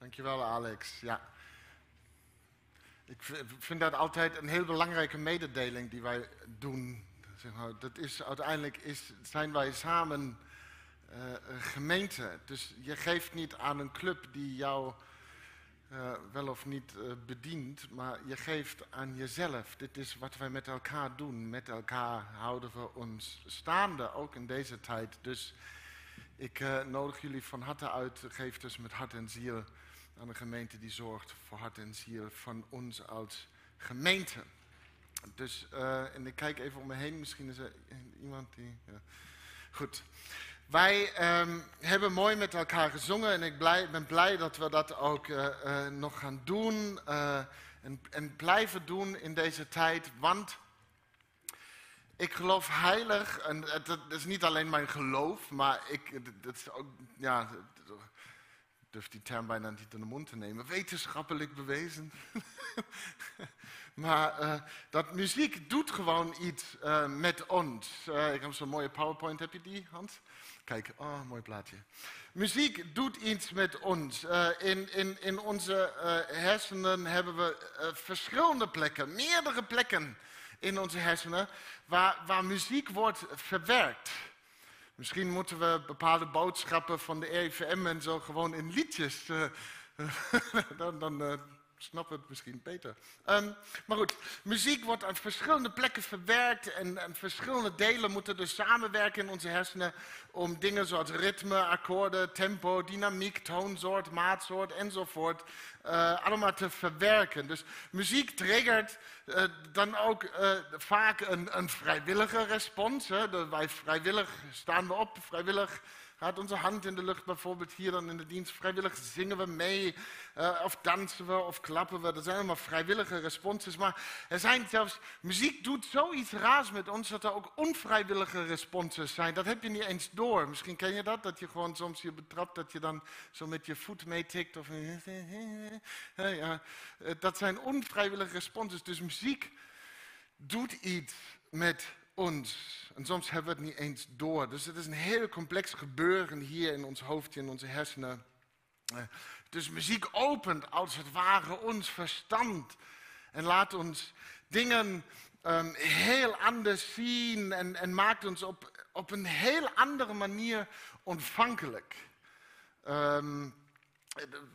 Dankjewel, Alex. Ja. Ik vind dat altijd een heel belangrijke mededeling die wij doen. Zeg dat is, uiteindelijk is, zijn wij samen uh, een gemeente. Dus je geeft niet aan een club die jou uh, wel of niet uh, bedient, maar je geeft aan jezelf. Dit is wat wij met elkaar doen. Met elkaar houden we ons staande, ook in deze tijd. Dus ik nodig jullie van harte uit. Geef dus met hart en ziel aan een gemeente die zorgt voor hart en ziel van ons als gemeente. Dus, uh, en ik kijk even om me heen, misschien is er iemand die. Ja. Goed. Wij um, hebben mooi met elkaar gezongen en ik blij, ben blij dat we dat ook uh, uh, nog gaan doen en, en blijven doen in deze tijd, want ik geloof heilig, en dat is niet alleen mijn geloof, maar ik, dat is ook, ja, durf die term bijna niet in de mond te nemen, wetenschappelijk bewezen. maar uh, dat muziek doet gewoon iets uh, met ons. Uh, ik heb zo'n mooie PowerPoint, heb je die, Hans? Kijk, oh, mooi plaatje. Muziek doet iets met ons. in, in, in onze hersenen hebben we verschillende plekken, meerdere plekken in onze hersenen, waar, waar muziek wordt verwerkt. Misschien moeten we bepaalde boodschappen van de EVM en zo gewoon in liedjes. Uh, dan dan uh, snappen het misschien beter. Um, maar goed, muziek wordt aan verschillende plekken verwerkt en, en, verschillende delen moeten dus samenwerken in onze hersenen om dingen zoals ritme, akkoorden, tempo, dynamiek, toonsoort, maatsoort enzovoort uh, allemaal te verwerken. Dus muziek triggert uh, dan ook uh, vaak een, een, vrijwillige respons. Hè. wij vrijwillig staan we op, vrijwillig gaat onze hand in de lucht bijvoorbeeld hier dan in de dienst. Vrijwillig zingen we mee, uh, of dansen we, of klappen we. Dat zijn allemaal vrijwillige responses. Maar er zijn zelfs, muziek doet zoiets raars met ons, dat er ook onvrijwillige responses zijn. Dat heb je niet eens door. Misschien ken je dat, dat je gewoon soms je betrapt, dat je dan zo met je voet meetikt. Of, ja, dat zijn onvrijwillige responses. Dus muziek doet iets met ons. En soms hebben we het niet eens door. Dus het is een heel complex gebeuren hier in ons hoofd, in onze hersenen. Dus muziek opent als het ware ons verstand. En laat ons dingen um, heel anders zien en, en, maakt ons op, op een heel andere manier ontvankelijk. Um,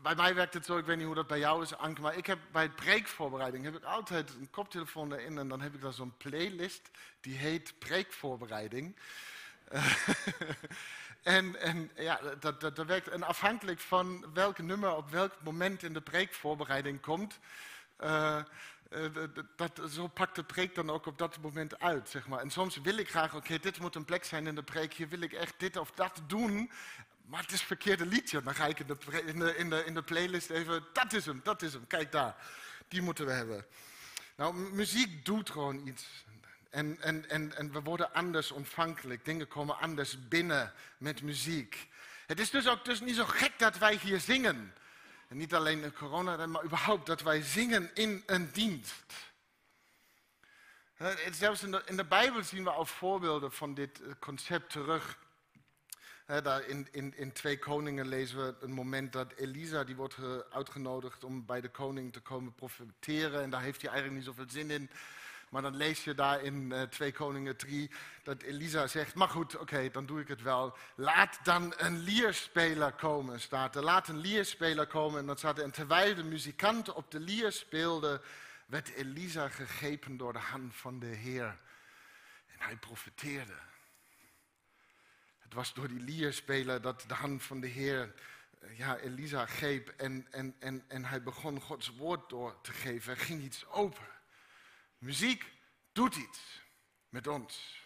bij mij werkt het zo, ik weet niet hoe dat bij jou is, Anke, maar ik heb bij preekvoorbereiding heb ik altijd een koptelefoon erin en dan heb ik daar zo'n playlist die heet preekvoorbereiding. en, ja, dat, werkt. En afhankelijk van welk nummer op welk moment in de preekvoorbereiding komt, uh, dat, zo pakt de preek dan ook op dat moment uit, zeg maar. En soms wil ik graag, oké, dit moet een plek zijn in de preek, hier wil ik echt dit of dat doen. Maar het is het verkeerde liedje. Dan ga ik in de, in, de, in, de, in de playlist even, dat is hem, dat is hem, kijk daar. Die moeten we hebben. Nou, muziek doet gewoon iets. En, en, en, en we worden anders ontvankelijk. Dingen komen anders binnen met muziek. Het is dus ook dus niet zo gek dat wij hier zingen. En niet alleen in corona, maar überhaupt dat wij zingen in een dienst. Zelfs in de, in de Bijbel zien we al voorbeelden van dit concept terug in, in, in Twee Koningen lezen we een moment dat Elisa, die wordt uitgenodigd om bij de koning te komen profiteren. En daar heeft hij eigenlijk niet zoveel zin in. Maar dan lees je daar in uh, 2 Koningen 3 dat Elisa zegt, maar goed, oké, dan doe ik het wel. Laat dan een lierspeler komen, staat er. Laat een lierspeler komen. En dan staat er, en terwijl de muzikant op de lier speelde, werd Elisa gegrepen door de hand van de Heer. En hij profeteerde. Was door die lierspeler dat de hand van de Heer eh, ja, Elisa greep en, en, en, en hij begon Gods woord door te geven. Ging iets open. Muziek doet iets met ons.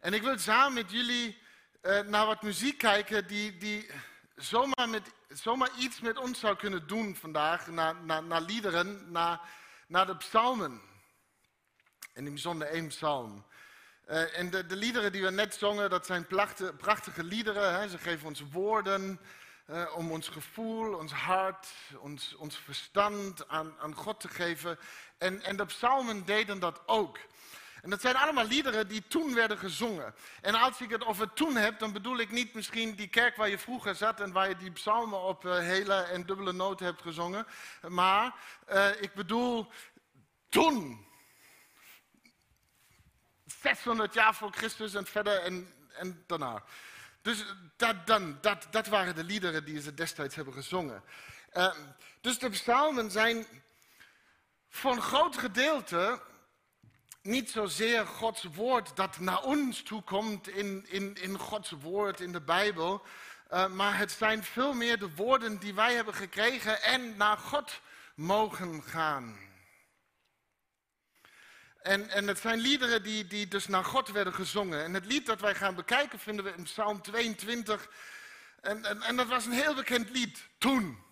En ik wil samen met jullie uh, naar wat muziek kijken die, die zomaar, met, zomaar iets met ons zou kunnen doen vandaag. Naar, naar, naar liederen, naar, naar de psalmen. En in bijzonder één psalm. Uh, en de, de, liederen die we net zongen, dat zijn prachtige, prachtige liederen. Hè? Ze geven ons woorden uh, om ons gevoel, ons hart, ons, ons verstand aan, aan God te geven. En, en de psalmen deden dat ook. En dat zijn allemaal liederen die toen werden gezongen. En als ik het over toen heb, dan bedoel ik niet misschien die kerk waar je vroeger zat en waar je die psalmen op uh, hele en dubbele noten hebt gezongen. Maar ik bedoel toen. 600 jaar voor Christus en verder en, daarna. Dus dat, dan, dat, dat waren de liederen die ze destijds hebben gezongen. Uh, dus de psalmen zijn voor een groot gedeelte niet zozeer Gods woord dat naar ons toe komt in, in, in Gods woord in de Bijbel. Uh, maar het zijn veel meer de woorden die wij hebben gekregen en naar God mogen gaan. En, en het zijn liederen die, die dus naar God werden gezongen. En het lied dat wij gaan bekijken vinden we in Psalm 22. En, en, en dat was een heel bekend lied toen,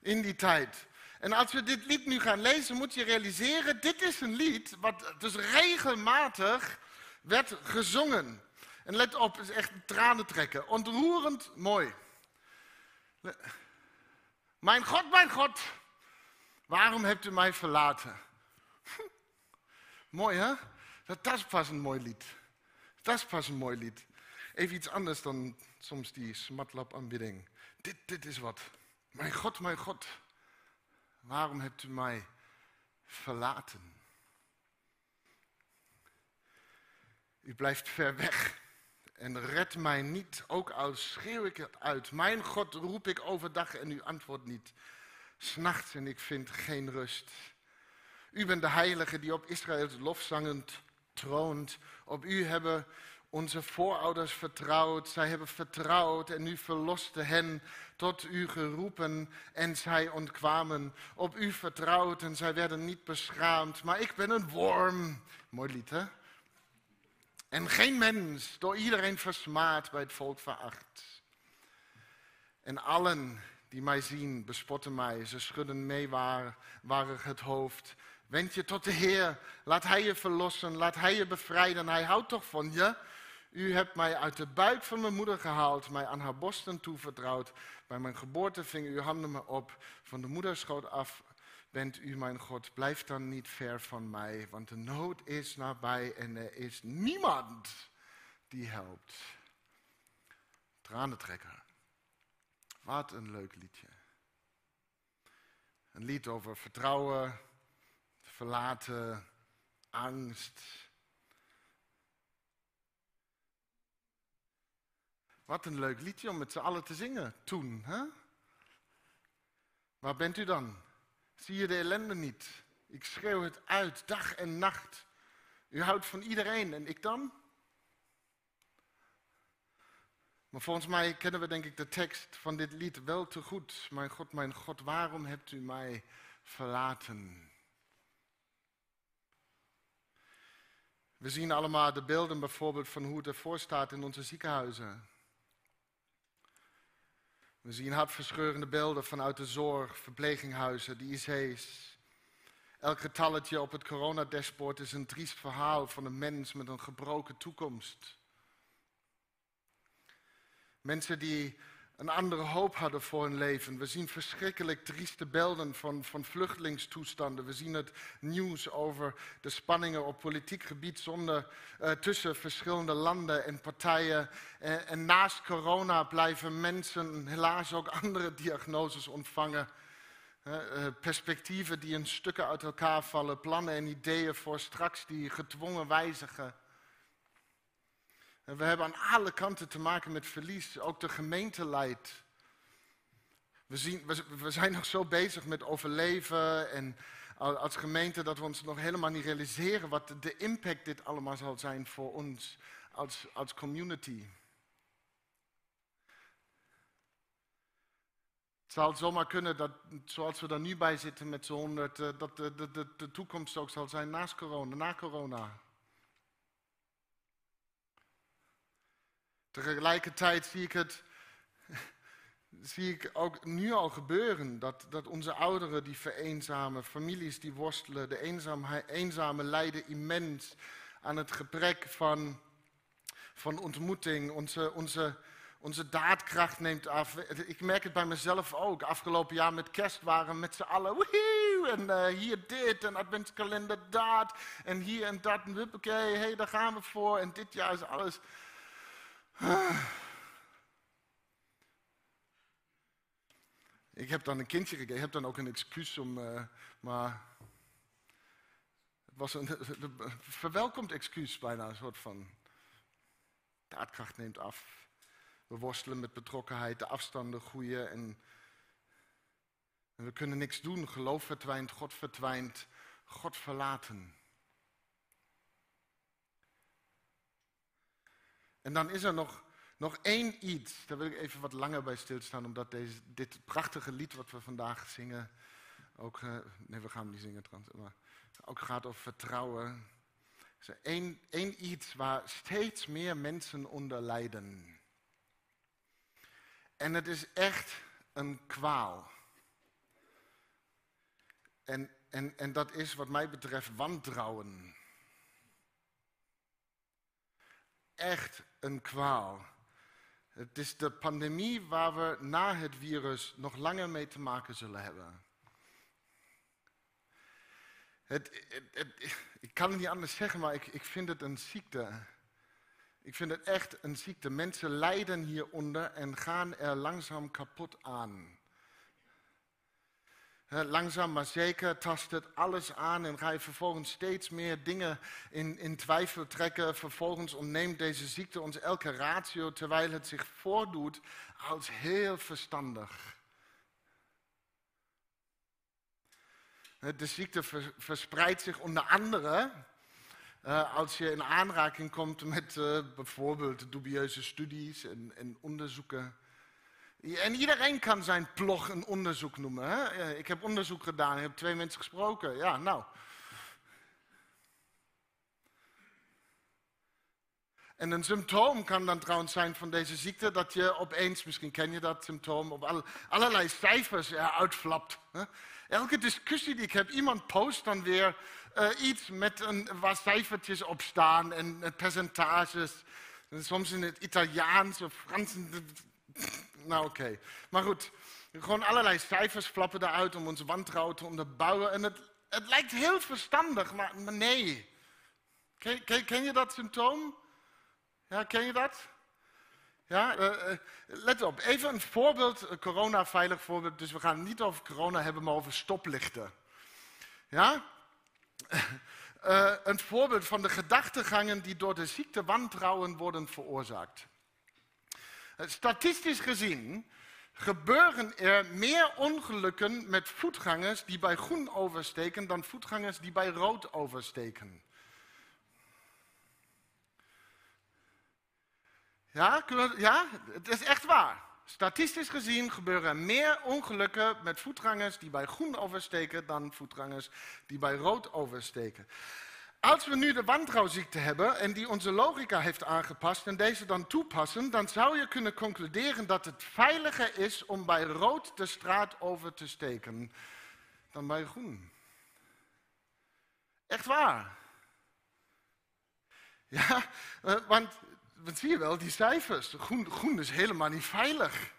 in die tijd. En als we dit lied nu gaan lezen, moet je realiseren, dit is een lied wat dus regelmatig werd gezongen. En let op, het is echt tranen trekken. Ontroerend mooi. Mijn God, mijn God, waarom hebt u mij verlaten? Mooi hè? Dat, is pas een mooi lied. Dat is pas een mooi lied. Even iets anders dan soms die smatlap aanbidding. Dit, dit is wat. Mijn God, mijn God, waarom hebt u mij verlaten? U blijft ver weg en red mij niet, ook al schreeuw ik het uit. Mijn God roep ik overdag en u antwoordt niet. S'nachts en ik vind geen rust. U bent de heilige die op Israëls lofzangend troont. Op u hebben onze voorouders vertrouwd. Zij hebben vertrouwd en u verloste hen tot u geroepen en zij ontkwamen. Op u vertrouwd en zij werden niet beschaamd. Maar ik ben een worm. Mooi lied, hè? En geen mens, door iedereen versmaad, bij het volk veracht. En allen die mij zien, bespotten mij. Ze schudden meewarig het hoofd. Wend je tot de Heer. Laat Hij je verlossen. Laat Hij je bevrijden. Hij houdt toch van je. U hebt mij uit de buik van mijn moeder gehaald, mij aan haar borsten toevertrouwd. Bij mijn geboorte ving uw handen me op. Van de moederschoot af bent u mijn God. Blijf dan niet ver van mij, want de nood is nabij en er is niemand die helpt. Tranentrekker. Wat een leuk liedje. Een lied over vertrouwen, verlaten, angst. Wat een leuk liedje om met z'n allen te zingen toen. Hè? Waar bent u dan? Zie je de ellende niet? Ik schreeuw het uit, dag en nacht. U houdt van iedereen en ik dan? Maar volgens mij kennen we denk ik de tekst van dit lied wel te goed. Mijn God, mijn God, waarom hebt u mij verlaten? We zien allemaal de beelden bijvoorbeeld van hoe het ervoor staat in onze ziekenhuizen. We zien hartverscheurende beelden vanuit de zorg, verpleginghuizen, de IC's. Elk getalletje op het coronadashboard is een triest verhaal van een mens met een gebroken toekomst. Mensen die een andere hoop hadden voor hun leven. We zien verschrikkelijk trieste beelden van, van vluchtelingstoestanden. We zien het nieuws over de spanningen op politiek gebied zonder, uh, tussen verschillende landen en partijen. En, naast corona blijven mensen helaas ook andere diagnoses ontvangen. Uh, perspectieven die in stukken uit elkaar vallen, plannen en ideeën voor straks die gedwongen wijzigen. We hebben aan alle kanten te maken met verlies. Ook de gemeente leidt. We, zien, we, zijn nog zo bezig met overleven en als gemeente dat we ons nog helemaal niet realiseren wat de impact dit allemaal zal zijn voor ons als, als community. Het zal zomaar kunnen dat, zoals we er nu bij zitten met z'n honderd, eh, dat de, de, de, de toekomst ook zal zijn naast corona, na corona. Tegelijkertijd zie ik het zie ik ook nu al gebeuren. Dat, dat onze ouderen die vereenzamen, families die worstelen, de eenzame, eenzame lijden immens aan het gebrek van, van ontmoeting. Onze, onze, Onze daadkracht neemt af. Ik merk het bij mezelf ook. Afgelopen jaar met kerst waren we met z'n allen. Woehoe, en uh, hier dit en adventskalender dat. En hier en dat. En huppakee, hey, daar gaan we voor. En dit jaar is alles. Ik heb dan een kindje gekregen. Ik heb dan ook een excuus om. Uh, maar. Het was een, verwelkomd excuus bijna. Een soort van. Daadkracht neemt af. We worstelen met betrokkenheid, de afstanden groeien en, en we kunnen niks doen. Geloof verdwijnt, God verdwijnt, God verlaten. En dan is er nog, nog één iets, daar wil ik even wat langer bij stilstaan, omdat deze, dit prachtige lied wat we vandaag zingen, ook, uh, nee we gaan hem niet zingen trouwens, maar ook gaat over vertrouwen. Er is één, één iets waar steeds meer mensen onder lijden. En het is echt een kwaal. En, en, en dat is wat mij betreft wantrouwen. Echt een kwaal. Het is de pandemie waar we na het virus nog langer mee te maken zullen hebben. Het, ik kan het niet anders zeggen, maar ik, ik vind het een ziekte. Ik vind het echt een ziekte. Mensen lijden hieronder en gaan er langzaam kapot aan. Langzaam maar zeker tast het alles aan en ga je vervolgens steeds meer dingen in, in twijfel trekken. Vervolgens ontneemt deze ziekte ons elke ratio, terwijl het zich voordoet als heel verstandig. De ziekte verspreidt zich onder andere als je in aanraking komt met uh, bijvoorbeeld dubieuze studies en, en, onderzoeken. En iedereen kan zijn plog een onderzoek noemen. Hè? Ik heb onderzoek gedaan, ik heb twee mensen gesproken. Ja, nou. En een symptoom kan dan trouwens zijn van deze ziekte dat je opeens, misschien ken je dat symptoom, op allerlei cijfers eruit flapt. Elke discussie die ik heb, iemand post dan weer uh, iets met een, waar cijfertjes op staan en percentages. soms in het Italiaans of Frans. Nou oké. Maar goed, gewoon allerlei cijfers flappen eruit om onze wantrouwen te onderbouwen. En het, het lijkt heel verstandig, maar, nee. Ken, ken, ken, je dat symptoom? Ja, ken je dat? Ja, uh, let op, even een voorbeeld, een corona-veilig voorbeeld. Dus we gaan het niet over corona hebben, maar over stoplichten. Ja? Uh, een voorbeeld van de gedachtegangen die door de ziekte wantrouwen worden veroorzaakt. Statistisch gezien gebeuren er meer ongelukken met voetgangers die bij groen oversteken dan voetgangers die bij rood oversteken. Ja, ja, het is echt waar. Statistisch gezien gebeuren er meer ongelukken met voetgangers die bij groen oversteken dan voetgangers die bij rood oversteken. Als we nu de wantrouwziekte hebben en die onze logica heeft aangepast en deze dan toepassen, dan zou je kunnen concluderen dat het veiliger is om bij rood de straat over te steken dan bij groen. Echt waar. Ja, eh, want wat zie je wel, die cijfers. Groen, groen is helemaal niet veilig.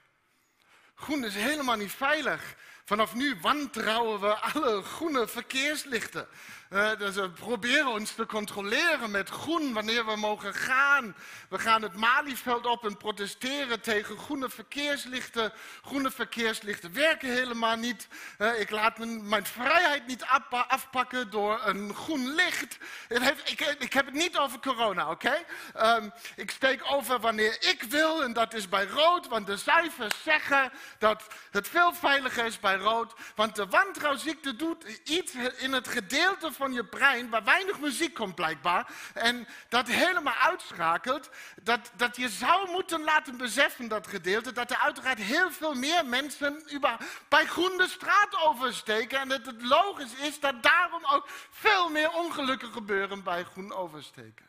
Groen is helemaal niet veilig. Vanaf nu wantrouwen we alle groene verkeerslichten. Uh, dus we proberen ons te controleren met groen wanneer we mogen gaan. We gaan het Malieveld op en protesteren tegen groene verkeerslichten. Groene verkeerslichten werken helemaal niet. Uh, ik laat mijn, vrijheid niet afpakken door een groen licht. Ik, heb het niet over corona, oké? Um, ik steek over wanneer ik wil en dat is bij rood. Want de cijfers zeggen dat het veel veiliger is bij rood. Want de wantrouwziekte doet iets in het gedeelte van van je brein waar weinig muziek komt blijkbaar. En dat helemaal uitschakelt. Dat, dat je zou moeten laten beseffen, dat gedeelte, dat er uiteraard heel veel meer mensen über, bij groen de straat oversteken. En dat het logisch is dat daarom ook veel meer ongelukken gebeuren bij groen oversteken.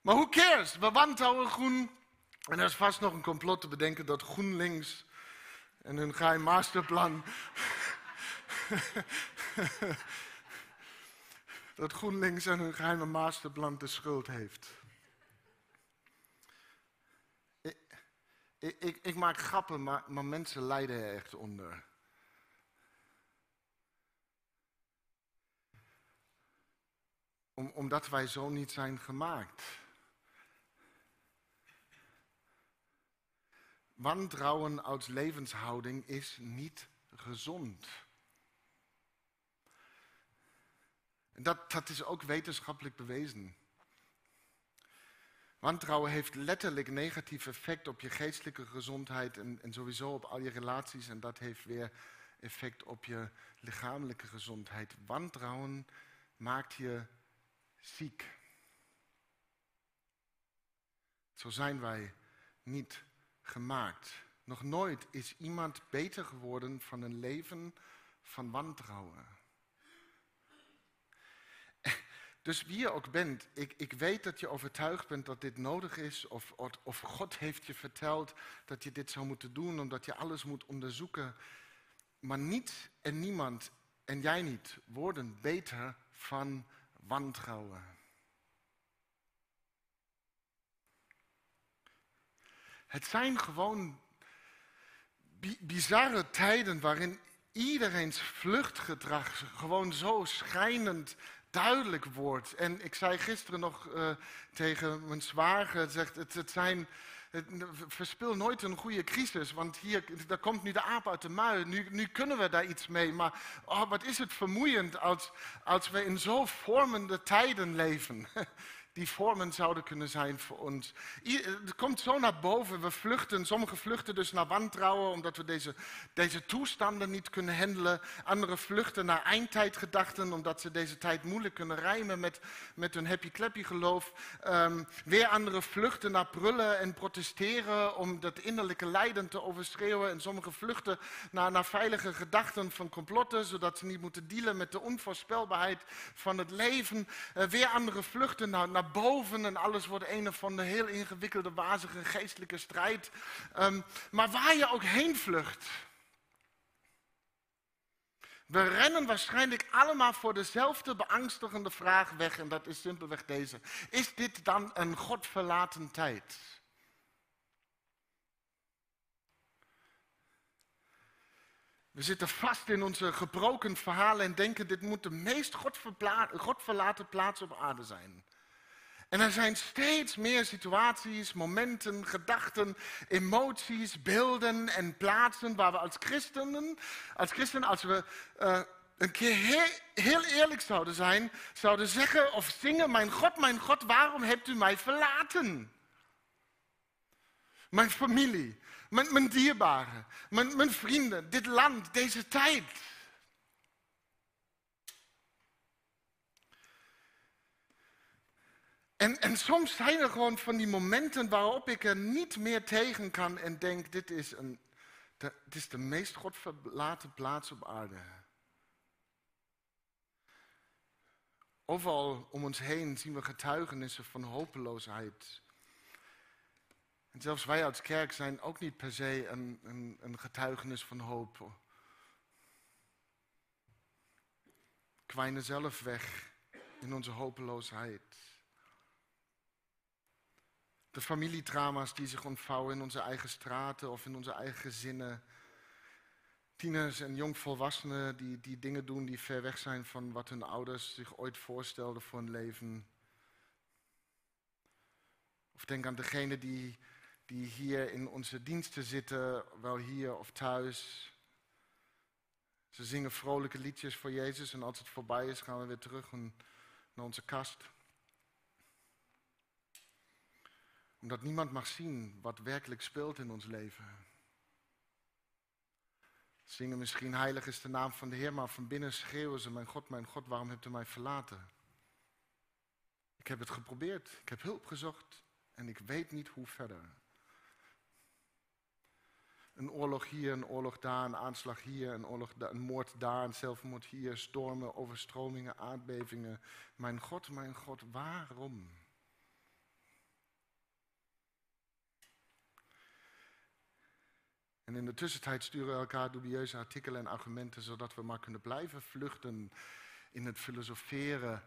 Maar hoe cares? We wantrouwen groen. En er is vast nog een complot te bedenken dat GroenLinks en hun geheim masterplan dat GroenLinks en hun geheime masterplan de schuld heeft. Ik, ik, ik maak grappen, maar, maar mensen lijden er echt onder. Om, omdat wij zo niet zijn gemaakt. Wantrouwen als levenshouding is niet gezond. En dat, dat is ook wetenschappelijk bewezen. Wantrouwen heeft letterlijk negatief effect op je geestelijke gezondheid en, en sowieso op al je relaties. En dat heeft weer effect op je lichamelijke gezondheid. Wantrouwen maakt je ziek. Zo zijn wij niet gemaakt. Nog nooit is iemand beter geworden van een leven van wantrouwen. Dus wie je ook bent, ik, ik weet dat je overtuigd bent dat dit nodig is, of, of God heeft je verteld dat je dit zou moeten doen, omdat je alles moet onderzoeken. Maar niet en niemand, en jij niet, worden beter van wantrouwen. Het zijn gewoon bizarre tijden waarin iedereen's vluchtgedrag gewoon zo schijnend duidelijk wordt. En ik zei gisteren nog uh, tegen mijn zwager, zegt, het, het zijn, het, verspil nooit een goede crisis, want hier daar komt nu de aap uit de mui. Nu, nu kunnen we daar iets mee, maar oh, wat is het vermoeiend als, als we in zo vormende tijden leven. die vormen zouden kunnen zijn voor ons. Het komt zo naar boven, we vluchten. Sommigen vluchten dus naar wantrouwen omdat we deze, deze toestanden niet kunnen handelen. Anderen vluchten naar eindtijdgedachten omdat ze deze tijd moeilijk kunnen rijmen met, met hun happy-clappy geloof. Um, weer anderen vluchten naar prullen en protesteren om dat innerlijke lijden te overschreeuwen. En sommigen vluchten naar, naar veilige gedachten van complotten, zodat ze niet moeten dealen met de onvoorspelbaarheid van het leven. Uh, weer anderen vluchten naar boven en alles wordt een of andere heel ingewikkelde, wazige geestelijke strijd. Um, maar waar je ook heen vlucht. We rennen waarschijnlijk allemaal voor dezelfde beangstigende vraag weg en dat is simpelweg deze. Is dit dan een godverlaten tijd? We zitten vast in onze gebroken verhalen en denken dit moet de meest godverlaten plaats op aarde zijn. En er zijn steeds meer situaties, momenten, gedachten, emoties, beelden en plaatsen waar we als christenen, als christenen, als we uh, een keer heel, heel, eerlijk zouden zijn, zouden zeggen of zingen, mijn God, mijn God, waarom hebt u mij verlaten? Mijn familie, mijn, mijn dierbaren, mijn, mijn vrienden, dit land, deze tijd. En, en soms zijn er gewoon van die momenten waarop ik er niet meer tegen kan en denk, dit is, een, de, dit is de meest godverlaten plaats op aarde. Overal om ons heen zien we getuigenissen van hopeloosheid. En zelfs wij als kerk zijn ook niet per se een, een, een getuigenis van hoop. Kwijnen zelf weg in onze hopeloosheid. De familietrauma's die zich ontvouwen in onze eigen straten of in onze eigen gezinnen. Tieners en jongvolwassenen die, die dingen doen die ver weg zijn van wat hun ouders zich ooit voorstelden voor hun leven. Of denk aan degenen die, die hier in onze diensten zitten, wel hier of thuis. Ze zingen vrolijke liedjes voor Jezus en als het voorbij is gaan we weer terug naar onze kast. Omdat niemand mag zien wat werkelijk speelt in ons leven. Zingen misschien heilig is de naam van de Heer, maar van binnen schreeuwen ze, mijn God, mijn God, waarom hebt u mij verlaten? Ik heb het geprobeerd, ik heb hulp gezocht en ik weet niet hoe verder. Een oorlog hier, een oorlog daar, een aanslag hier, een, oorlog daar, een moord daar, een zelfmoord hier, stormen, overstromingen, aardbevingen. Mijn God, mijn God, waarom? En in de tussentijd sturen we elkaar dubieuze artikelen en argumenten, zodat we maar kunnen blijven vluchten in het filosoferen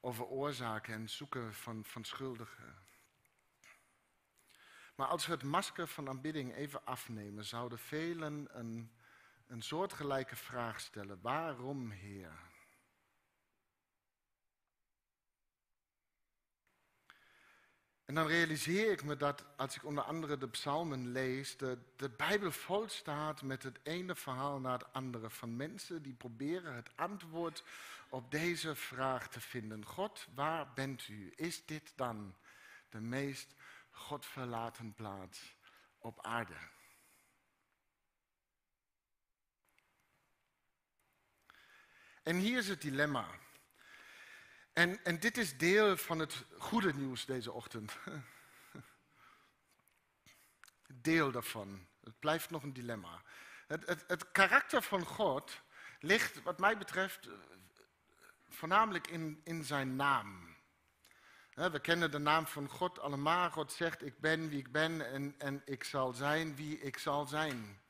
over oorzaken en zoeken van, van schuldigen. Maar als we het masker van aanbidding even afnemen, zouden velen een, een soortgelijke vraag stellen. Waarom, Heer? En dan realiseer ik me dat als ik onder andere de psalmen lees, de, Bijbel vol staat met het ene verhaal na het andere van mensen die proberen het antwoord op deze vraag te vinden. God, waar bent u? Is dit dan de meest godverlaten plaats op aarde? En hier is het dilemma. En, en dit is deel van het goede nieuws deze ochtend. Deel daarvan. Het blijft nog een dilemma. Het, het, het karakter van God ligt, wat mij betreft, voornamelijk in, in zijn naam. We kennen de naam van God allemaal. God zegt, ik ben wie ik ben en, en ik zal zijn wie ik zal zijn.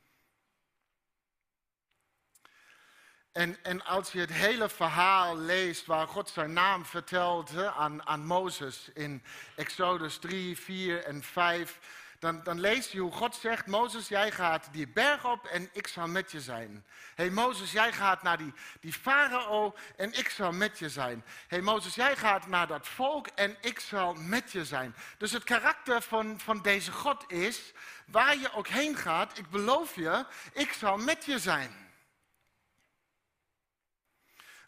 En, en als je het hele verhaal leest waar God zijn naam vertelt aan, aan Mozes in Exodus 3, 4 en 5, dan, dan lees je hoe God zegt, Mozes, jij gaat die berg op en ik zal met je zijn. Hé hey, Mozes, jij gaat naar die, die farao en ik zal met je zijn. Hé hey, Mozes, jij gaat naar dat volk en ik zal met je zijn. Dus het karakter van, van deze God is, waar je ook heen gaat, ik beloof je, ik zal met je zijn.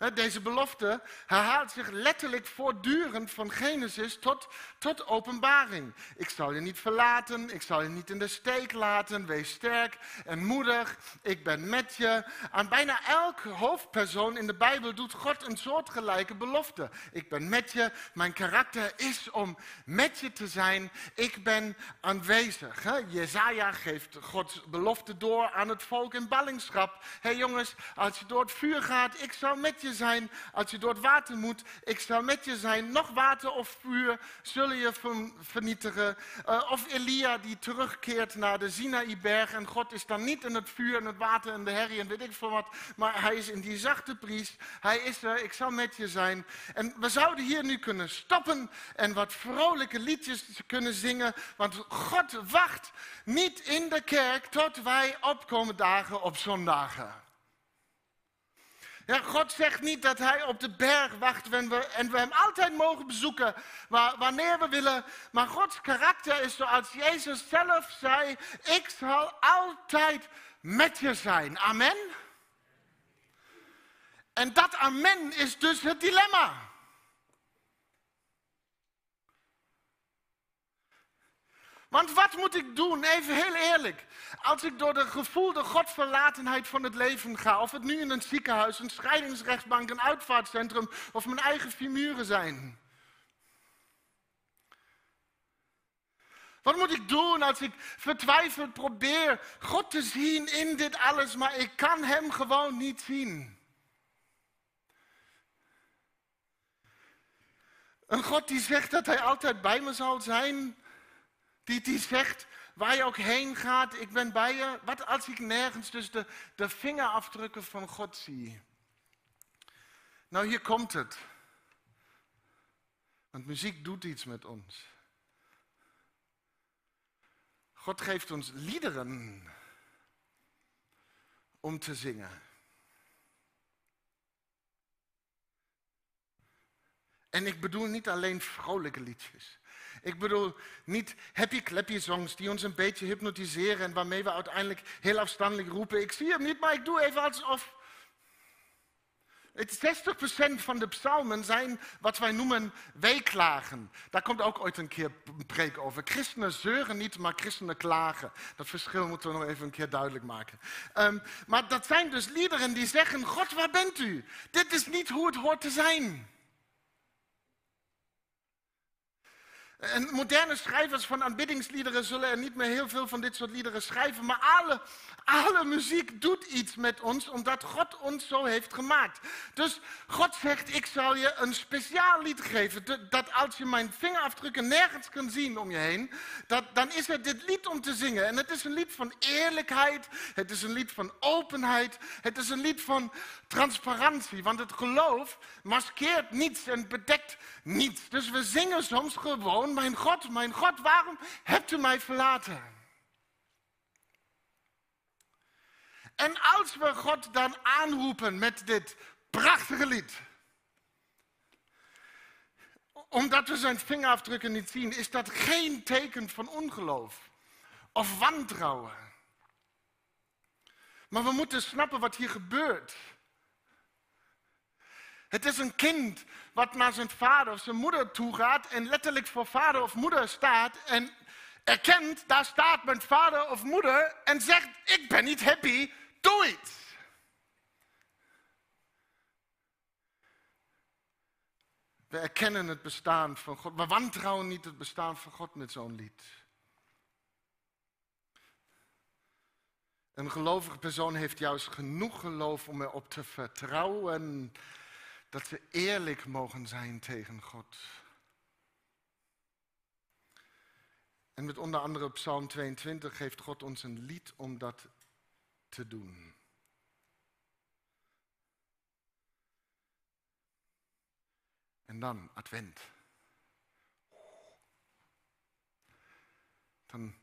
Deze belofte herhaalt zich letterlijk voortdurend van Genesis tot, tot openbaring. Ik zal je niet verlaten, ik zal je niet in de steek laten. Wees sterk en moedig, ik ben met je. Aan bijna elk hoofdpersoon in de Bijbel doet God een soortgelijke belofte. Ik ben met je, mijn karakter is om met je te zijn. Ik ben aanwezig. Jezaja geeft Gods belofte door aan het volk in ballingschap. Hé hey jongens, als je door het vuur gaat, ik zal met je zijn. Als je door het water moet, ik zal met je zijn. Nog water of vuur zullen je vernietigen. Uh, of Elia die terugkeert naar de Sinaïberg. En God is dan niet in het vuur en het water en de herrie en weet ik veel wat. Maar hij is in die zachte priest. Hij is er, ik zal met je zijn. En we zouden hier nu kunnen stoppen en wat vrolijke liedjes kunnen zingen. Want God wacht niet in de kerk tot wij opkomen dagen op zondagen. Ja, God zegt niet dat hij op de berg wacht we, en we hem altijd mogen bezoeken wanneer we willen. Maar Gods karakter is zoals Jezus zelf zei, ik zal altijd met je zijn. Amen. En dat amen is dus het dilemma. Want wat moet ik doen? Even heel eerlijk. Als ik door de gevoelde godverlatenheid van het leven ga, of het nu in een ziekenhuis, een scheidingsrechtsbank, een uitvaartcentrum of mijn eigen vier zijn. Wat moet ik doen als ik vertwijfeld probeer God te zien in dit alles, maar ik kan Hem gewoon niet zien? Een God die zegt dat Hij altijd bij me zal zijn, die, die zegt, waar je ook heen gaat, ik ben bij je. Wat als ik nergens dus de, de vingerafdrukken van God zie? Nou, hier komt het. Want muziek doet iets met ons. God geeft ons liederen om te zingen. En ik bedoel niet alleen vrolijke liedjes. Ik bedoel niet happy clappy songs die ons een beetje hypnotiseren en waarmee we uiteindelijk heel afstandelijk roepen: Ik zie hem niet, maar ik doe even alsof. 60% van de psalmen zijn wat wij noemen weeklagen. Daar komt ook ooit een keer een preek over. Christenen zeuren niet, maar christenen klagen. Dat verschil moeten we nog even een keer duidelijk maken. Um, maar dat zijn dus liederen die zeggen: God, waar bent u? Dit is niet hoe het hoort te zijn. En moderne schrijvers van aanbiddingsliederen zullen er niet meer heel veel van dit soort liederen schrijven. Maar alle, alle muziek doet iets met ons, omdat God ons zo heeft gemaakt. Dus God zegt, ik zal je een speciaal lied geven. Dat als je mijn vingerafdrukken nergens kan zien om je heen, dat, dan is het dit lied om te zingen. En het is een lied van eerlijkheid, het is een lied van openheid, het is een lied van transparantie. Want het geloof maskeert niets en bedekt niets. Dus we zingen soms gewoon mijn God, mijn God, waarom hebt u mij verlaten? En als we God dan aanroepen met dit prachtige lied, omdat we zijn vingerafdrukken niet zien, is dat geen teken van ongeloof of wantrouwen. Maar we moeten snappen wat hier gebeurt. Het is een kind wat naar zijn vader of zijn moeder toe gaat en letterlijk voor vader of moeder staat en erkent, daar staat mijn vader of moeder en zegt, ik ben niet happy, doe iets. We erkennen het bestaan van God. We wantrouwen niet het bestaan van God met zo'n lied. Een gelovige persoon heeft juist genoeg geloof om erop te vertrouwen dat ze eerlijk mogen zijn tegen God. En met onder andere Psalm 22 geeft God ons een lied om dat te doen. En dan Advent. Dan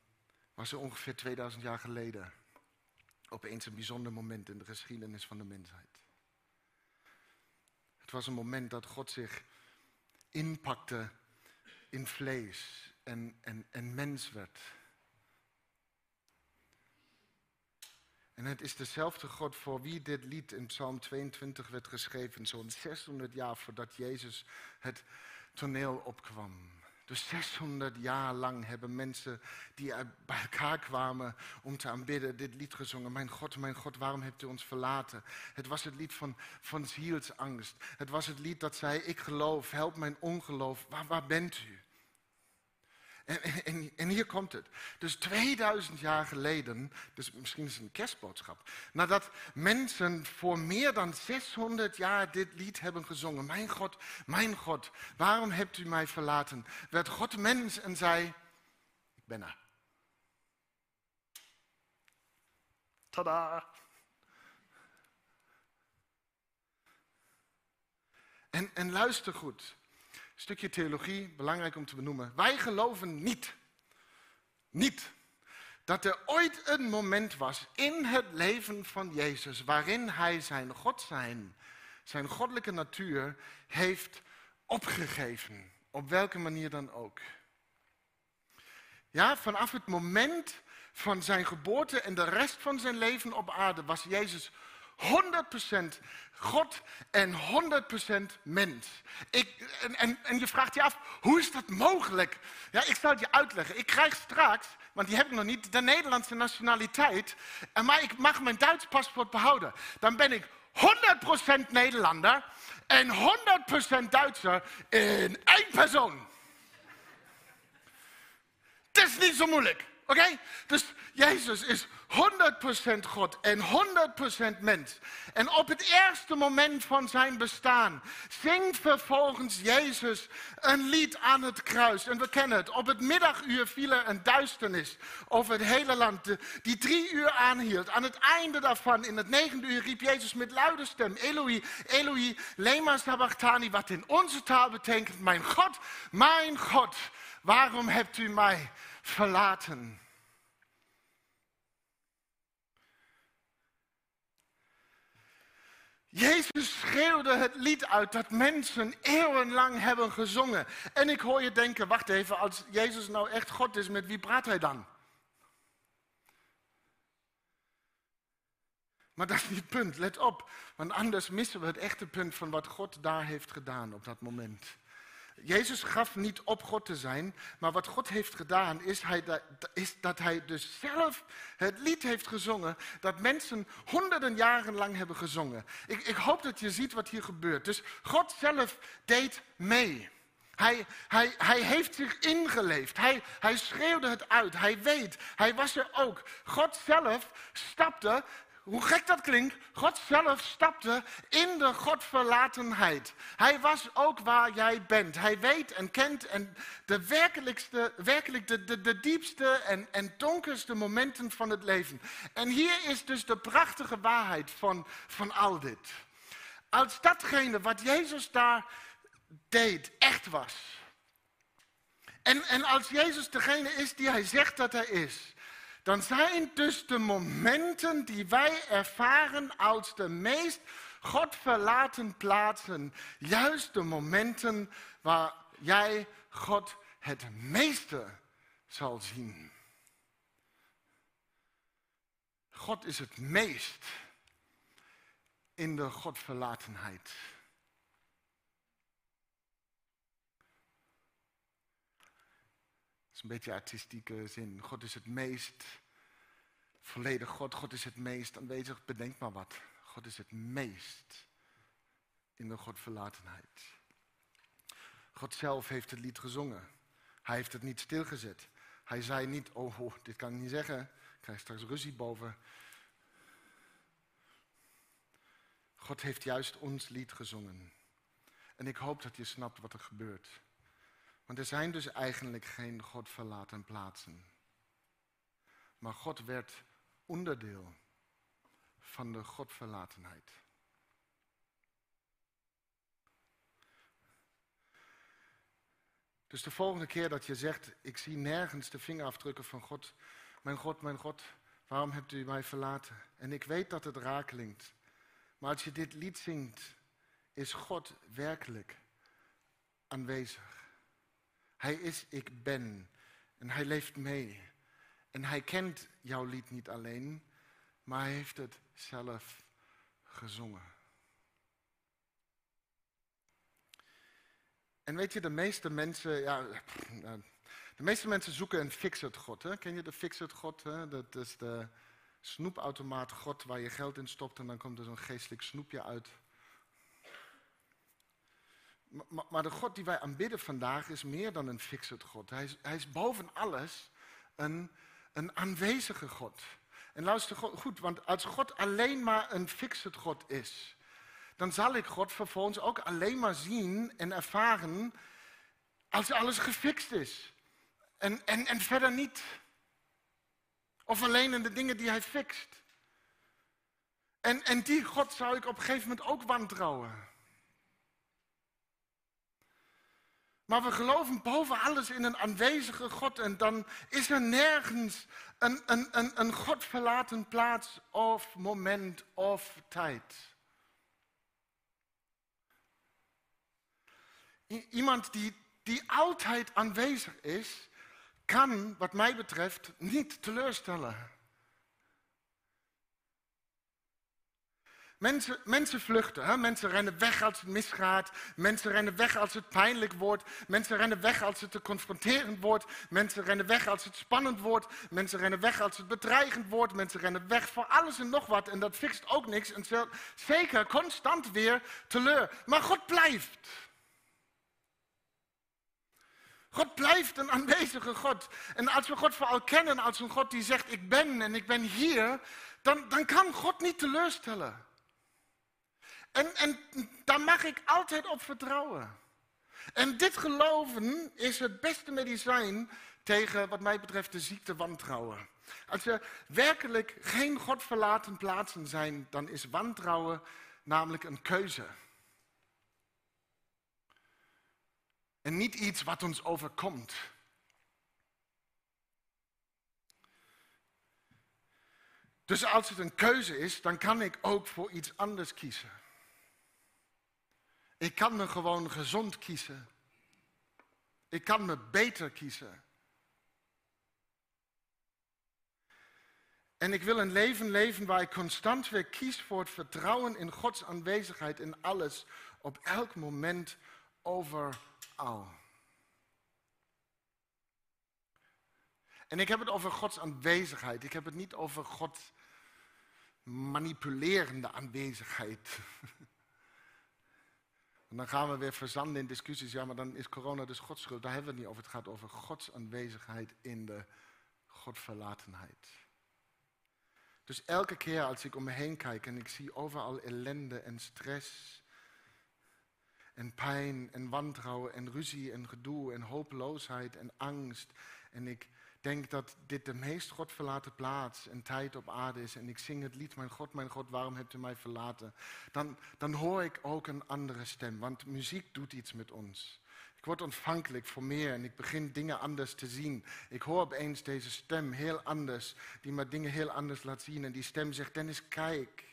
was er ongeveer 2000 jaar geleden opeens een bijzonder moment in de geschiedenis van de mensheid. Het was een moment dat God zich inpakte in vlees en, en, en mens werd. En het is dezelfde God voor wie dit lied in Psalm 22 werd geschreven, zo'n 600 jaar voordat Jezus het toneel opkwam. Dus 600 jaar lang hebben mensen die bij elkaar kwamen om te aanbidden dit lied gezongen. Mijn God, mijn God, waarom hebt u ons verlaten? Het was het lied van, van zielsangst. Het was het lied dat zei, ik geloof, help mijn ongeloof. Waar, waar bent u? En, en, hier komt het. Dus 2000 jaar geleden, dus misschien is het een kerstboodschap, nadat mensen voor meer dan 600 jaar dit lied hebben gezongen, mijn God, mijn God, waarom hebt u mij verlaten? Werd God mens en zei, ik ben er. Tada! En, en luister goed stukje theologie, belangrijk om te benoemen. Wij geloven niet, niet, dat er ooit een moment was in het leven van Jezus waarin hij zijn God zijn, zijn goddelijke natuur heeft opgegeven. Op welke manier dan ook. Ja, vanaf het moment van zijn geboorte en de rest van zijn leven op aarde was Jezus 100% God en 100% mens. Ik, en, en, je vraagt je af, hoe is dat mogelijk? Ja, ik zal het je uitleggen. Ik krijg straks, want die heb ik nog niet, de Nederlandse nationaliteit. Maar ik mag mijn Duits paspoort behouden. Dan ben ik 100% Nederlander en 100% Duitser in één persoon. Het is niet zo moeilijk, oké? Dus Jezus is 100% God en 100% mens. En op het eerste moment van zijn bestaan zingt vervolgens Jezus een lied aan het kruis. En we kennen het. Op het middaguur viel er een duisternis over het hele land, die drie uur aanhield. Aan het einde daarvan, in het negende uur, riep Jezus met luide stem: Eloi, Eloi, lema sabachthani, wat in onze taal betekent: Mijn God, mijn God, waarom hebt u mij verlaten? Jezus schreeuwde het lied uit dat mensen eeuwenlang hebben gezongen. En ik hoor je denken, wacht even, als Jezus nou echt God is, met wie praat hij dan? Maar dat is niet het punt, let op. Want anders missen we het echte punt van wat God daar heeft gedaan op dat moment. Jezus gaf niet op God te zijn, maar wat God heeft gedaan is, hij, is, dat hij dus zelf het lied heeft gezongen dat mensen honderden jaren lang hebben gezongen. Ik, ik hoop dat je ziet wat hier gebeurt. Dus God zelf deed mee. Hij, hij, hij heeft zich ingeleefd. Hij, hij schreeuwde het uit. Hij weet. Hij was er ook. God zelf stapte hoe gek dat klinkt, God zelf stapte in de Godverlatenheid. Hij was ook waar jij bent. Hij weet en kent en de werkelijkste, werkelijk de, de, de diepste en, en donkerste momenten van het leven. En hier is dus de prachtige waarheid van, van al dit. Als datgene wat Jezus daar deed echt was. En, en als Jezus degene is die hij zegt dat hij is, dan zijn dus de momenten die wij ervaren als de meest God verlaten plaatsen, juist de momenten waar jij God het meeste zal zien. God is het meest in de Godverlatenheid. Dat is een beetje artistieke zin. God is het meest volledig God. God is het meest aanwezig. Bedenk maar wat. God is het meest in de Godverlatenheid. God zelf heeft het lied gezongen. Hij heeft het niet stilgezet. Hij zei niet, oh, oh dit kan ik niet zeggen. Ik krijg straks ruzie boven. God heeft juist ons lied gezongen. En ik hoop dat je snapt wat er gebeurt. Want er zijn dus eigenlijk geen God verlaten plaatsen. Maar God werd onderdeel van de Godverlatenheid. Dus de volgende keer dat je zegt, ik zie nergens de vingerafdrukken van God. Mijn God, mijn God, waarom hebt u mij verlaten? En ik weet dat het raak klinkt. Maar als je dit lied zingt, is God werkelijk aanwezig. Hij is ik ben en hij leeft mee. En hij kent jouw lied niet alleen, maar hij heeft het zelf gezongen. En weet je, de meeste mensen, ja, de meeste mensen zoeken een fix-it God. Hè? Ken je de fix-it God? Hè? Dat is de snoepautomaat God waar je geld in stopt en dan komt er zo'n geestelijk snoepje uit. Maar, de God die wij aanbidden vandaag is meer dan een fix-it God. Hij is, hij is boven alles een, een aanwezige God. En luister goed, want als God alleen maar een fix-it God is, dan zal ik God vervolgens ook alleen maar zien en ervaren als alles gefixt is. En, en, en verder niet. Of alleen in de dingen die hij fixt. En, en die God zou ik op een gegeven moment ook wantrouwen. Maar we geloven boven alles in een aanwezige God. En dan is er nergens een, een, een, een God verlaten plaats of moment of tijd. Iemand die, die altijd aanwezig is, kan, wat mij betreft, niet teleurstellen. Mensen, mensen vluchten, hè? mensen rennen weg als het misgaat, mensen rennen weg als het pijnlijk wordt, mensen rennen weg als het te confronterend wordt, mensen rennen weg als het spannend wordt, mensen rennen weg als het bedreigend wordt, mensen rennen weg voor alles en nog wat en dat fixt ook niks en zeker constant weer teleur. Maar God blijft. God blijft een aanwezige God. En als we God vooral kennen als een God die zegt, ik ben en ik ben hier, dan, dan kan God niet teleurstellen. En, daar mag ik altijd op vertrouwen. En dit geloven is het beste medicijn tegen, wat mij betreft, de ziekte wantrouwen. Als er werkelijk geen God verlaten plaatsen zijn, dan is wantrouwen namelijk een keuze. En niet iets wat ons overkomt. Dus als het een keuze is, dan kan ik ook voor iets anders kiezen. Ik kan me gewoon gezond kiezen. Ik kan me beter kiezen. En ik wil een leven leven waar ik constant weer kies voor het vertrouwen in Gods aanwezigheid in alles, op elk moment, overal. En ik heb het over Gods aanwezigheid. Ik heb het niet over Gods manipulerende aanwezigheid. En dan gaan we weer verzanden in discussies. Ja, maar dan is corona dus Gods schuld. Daar hebben we het niet over. Het gaat over Gods aanwezigheid in de Godverlatenheid. Dus elke keer als ik om me heen kijk en ik zie overal ellende en stress en pijn en wantrouwen en ruzie en gedoe en hopeloosheid en angst en ik denk dat dit de meest godverlaten plaats en tijd op aarde is en ik zing het lied, mijn God, mijn God, waarom hebt u mij verlaten? Dan, dan hoor ik ook een andere stem, want muziek doet iets met ons. Ik word ontvankelijk voor meer en ik begin dingen anders te zien. Ik hoor opeens deze stem heel anders, die me dingen heel anders laat zien. En die stem zegt, Dennis, kijk.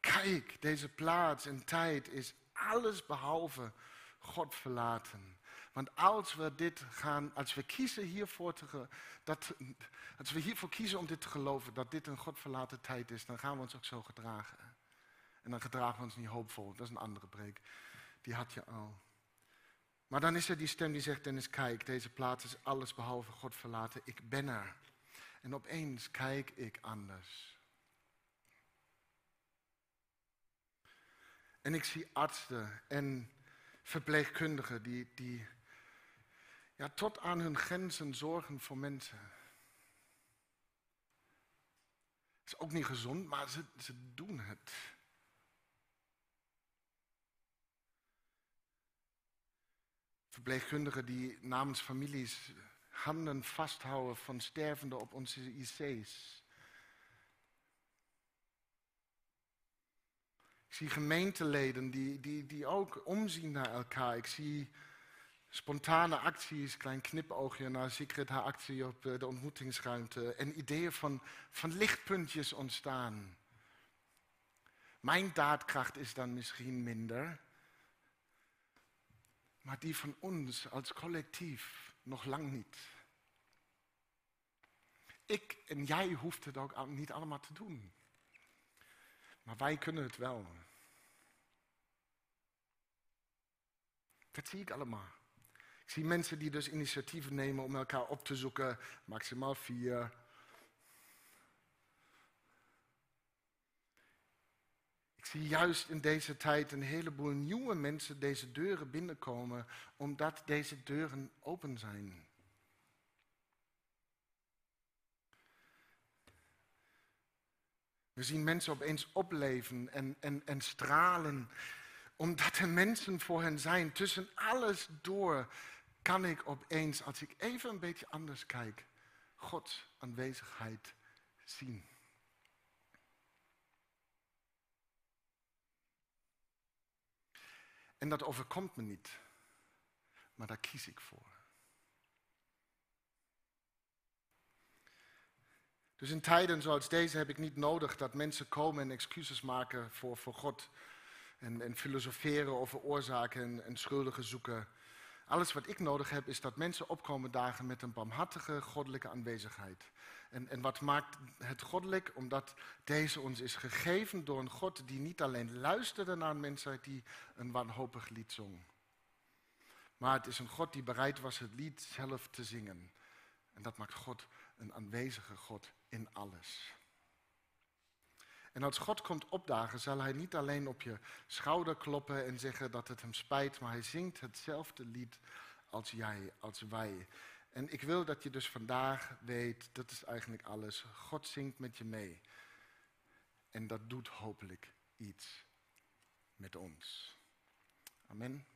Kijk, deze plaats en tijd is alles behalve God verlaten. Want als we dit gaan, als we kiezen hiervoor te, dat, als we hiervoor kiezen om dit te geloven, dat dit een God verlaten tijd is, dan gaan we ons ook zo gedragen. En dan gedragen we ons niet hoopvol. Dat is een andere preek. Die had je al. Maar dan is er die stem die zegt, Dennis, kijk, deze plaats is alles behalve God verlaten. Ik ben er. En opeens kijk ik anders. En ik zie artsen en verpleegkundigen die, die ja, tot aan hun grenzen zorgen voor mensen. Is ook niet gezond, maar ze, ze doen het. Verpleegkundigen die namens families handen vasthouden van stervenden op onze IC's. Ik zie gemeenteleden die, die, die ook omzien naar elkaar. Ik zie spontane acties, klein knipoogje naar Secret haar actie op eh, de ontmoetingsruimte. En ideeën van, van lichtpuntjes ontstaan. Mijn daadkracht is dan misschien minder. Maar die van ons als collectief nog lang niet. Ik en jij hoeft het ook niet allemaal te doen. Maar wij kunnen het wel. Dat zie ik allemaal. Ik zie mensen die dus initiatieven nemen om elkaar op te zoeken, maximaal vier. Ik zie juist in deze tijd een heleboel nieuwe mensen deze deuren binnenkomen, omdat deze deuren open zijn. We zien mensen opeens opleven en, en, en stralen, omdat er mensen voor hen zijn. Tussen alles door kan ik opeens, als ik even een beetje anders kijk, Gods aanwezigheid zien. En dat overkomt me niet, maar daar kies ik voor. Dus in tijden zoals deze heb ik niet nodig dat mensen komen en excuses maken voor, voor God. En, en filosoferen over oorzaken en, en schuldigen zoeken. Alles wat ik nodig heb is dat mensen opkomen dagen met een barmhartige goddelijke aanwezigheid. En, en wat maakt het goddelijk? Omdat deze ons is gegeven door een God die niet alleen luisterde naar een mensheid die een wanhopig lied zong. Maar het is een God die bereid was het lied zelf te zingen. En dat maakt God een aanwezige God in alles. En als God komt opdagen, zal hij niet alleen op je schouder kloppen en zeggen dat het hem spijt, maar hij zingt hetzelfde lied als jij, als wij. En ik wil dat je dus vandaag weet, dat is eigenlijk alles. God zingt met je mee. En dat doet hopelijk iets met ons. Amen.